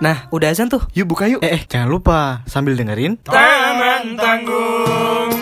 Nah, udah azan tuh. Yuk buka yuk. Eh, eh jangan lupa sambil dengerin. Taman Tanggung.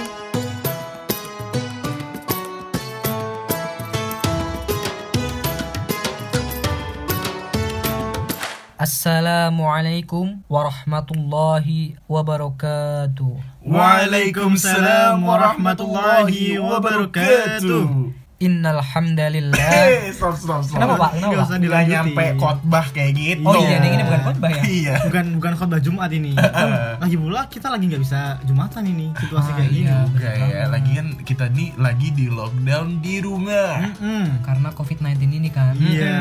Assalamualaikum warahmatullahi wabarakatuh. Waalaikumsalam warahmatullahi wabarakatuh. Innal hamdalillah. Eh, stop, stop, stop. Kenapa, Pak? Kenapa, Nggak Pak? usah dilanjutin. nyampe khotbah kayak gitu. Oh iya, ini bukan khotbah ya? Iya. Bukan bukan khotbah Jumat ini. Kan lagi pula kita lagi nggak bisa Jumatan ini situasi Ah, kayak gini. iya. Enggak ya, lagi kan kita nih lagi di lockdown di rumah. Mm-mm. Karena COVID-19 ini kan. Iya.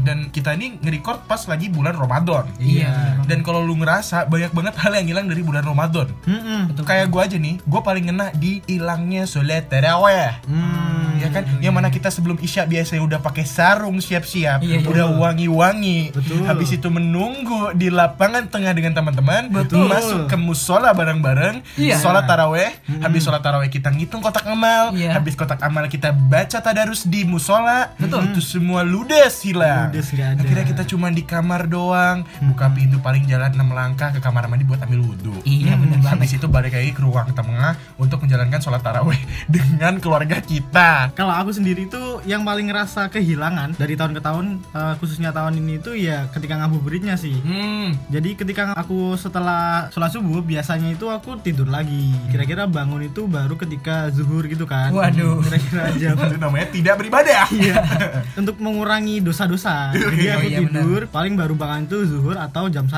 Dan kita ini nge-record pas lagi bulan Ramadan. Iya. Dan kalau lu ngerasa banyak banget hal yang hilang dari bulan Ramadan. Mm-mm. Betul. Kayak gua aja nih, gua paling ngena di hilangnya sholat taraweh. Hmm. Ya kan, yang mana kita sebelum isya biasanya udah pakai sarung siap-siap, Iya, iya. udah wangi-wangi. Habis itu menunggu di lapangan tengah dengan teman-teman, Betul. masuk ke musola bareng-bareng, Iya. sholat taraweh. Habis sholat taraweh kita ngitung kotak amal, Iya. habis kotak amal kita baca tadarus di musola. Betul. Itu semua ludes hilang. Ludes ada. Akhirnya kita cuma di kamar doang, buka pintu paling jalan 6 langkah ke kamar mandi buat ambil wudhu. Iya, bener banget. Habis itu balik lagi ke ruang tengah untuk menjalankan sholat taraweh dengan keluarga kita. Kalau aku sendiri tuh yang paling ngerasa kehilangan dari tahun ke tahun eh, khususnya tahun ini tuh ya ketika ngabuburitnya sih. Hmm, Jadi ketika aku setelah sholat subuh biasanya itu aku tidur lagi. Kira-kira bangun itu baru ketika zuhur gitu kan. Waduh. Kira-kira jam itu namanya tidak beribadah. Iya. Untuk mengurangi dosa-dosa. Jadi aku Oh, iya, tidur paling baru bangun itu zuhur atau jam 1.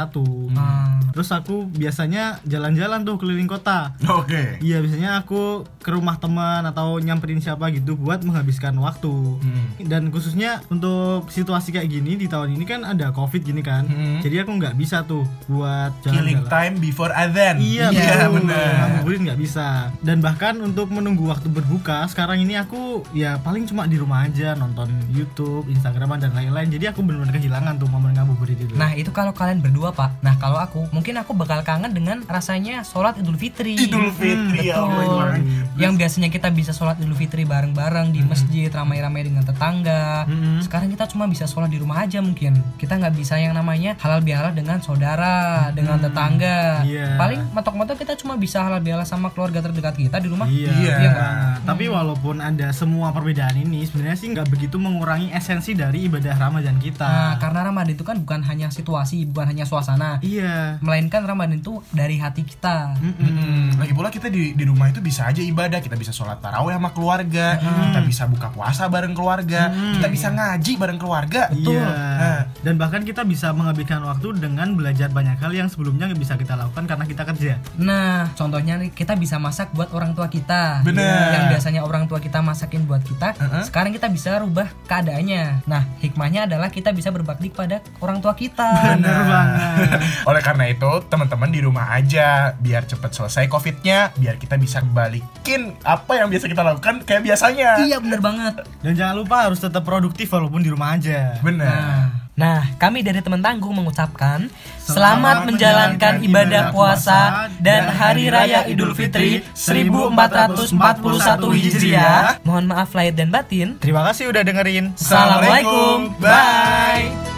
Ah. Terus aku biasanya jalan-jalan tuh keliling kota. Oke. Iya biasanya aku ke rumah teman atau nyamperin siapa gitu buat menghabiskan waktu. Hmm. Dan khususnya untuk situasi kayak gini di tahun ini kan ada covid gini kan. Hmm. Jadi aku nggak bisa tuh buat Killing jalan-jalan. time before azan. Iya, iya betul. benar. Ngabuburit nggak bisa. Dan bahkan untuk menunggu waktu berbuka, sekarang ini aku ya paling cuma di rumah aja nonton YouTube, Instagram dan lain-lain. Jadi aku benar-benar kehilangan tuh momen ngabuburit itu. Nah itu kalau kalian berdua pak Nah kalau aku mungkin aku bakal kangen dengan rasanya sholat idul fitri Idul Fitri ya Betul Allah. Yang biasanya kita bisa sholat idul fitri bareng-bareng di masjid Ramai-ramai dengan tetangga Mm-mm. Sekarang kita cuma bisa sholat di rumah aja mungkin. Kita nggak bisa yang namanya halal bihalal dengan saudara Dengan tetangga. Iya. Paling mentok-mentok kita cuma bisa halal bihalal sama keluarga terdekat kita di rumah. Iya. Iya. Iya Nah, tapi walaupun ada semua perbedaan ini, sebenarnya sih nggak begitu mengurangi esensi dari ibadah Ramadan kita. Nah karena Ramadan itu kan bukan hanya situasi Bukan hanya suasana. Iya. Melainkan Ramadan itu dari hati kita. Mm-mm. Lagi pula kita di, di rumah itu bisa aja ibadah, kita bisa sholat taraweh sama keluarga, kita bisa buka puasa bareng keluarga, kita bisa ngaji bareng keluarga. Iya. Nah. Dan bahkan kita bisa menghabiskan waktu dengan belajar banyak hal yang sebelumnya nggak bisa kita lakukan karena kita kerja. Nah, contohnya nih kita bisa masak buat orang tua kita. Bener. Yang biasanya orang tua kita masakin buat kita, Uh-uh. sekarang kita bisa rubah keadaannya. Nah, hikmahnya adalah kita bisa berbakti kepada orang tua kita. Bener banget. Oleh karena itu, teman-teman di rumah aja biar cepet selesai COVID-nya, biar kita bisa balikin apa yang biasa kita lakukan kayak biasanya. Iya, bener banget. Dan jangan lupa harus tetap produktif walaupun di rumah aja. Benar. Nah, kami dari teman tanggung mengucapkan Selamat selamat menjalankan ibadah puasa dan Hari Raya Idul Fitri 1441 Hijriah. Mohon maaf lahir dan batin. Terima kasih udah dengerin. Assalamualaikum. Bye.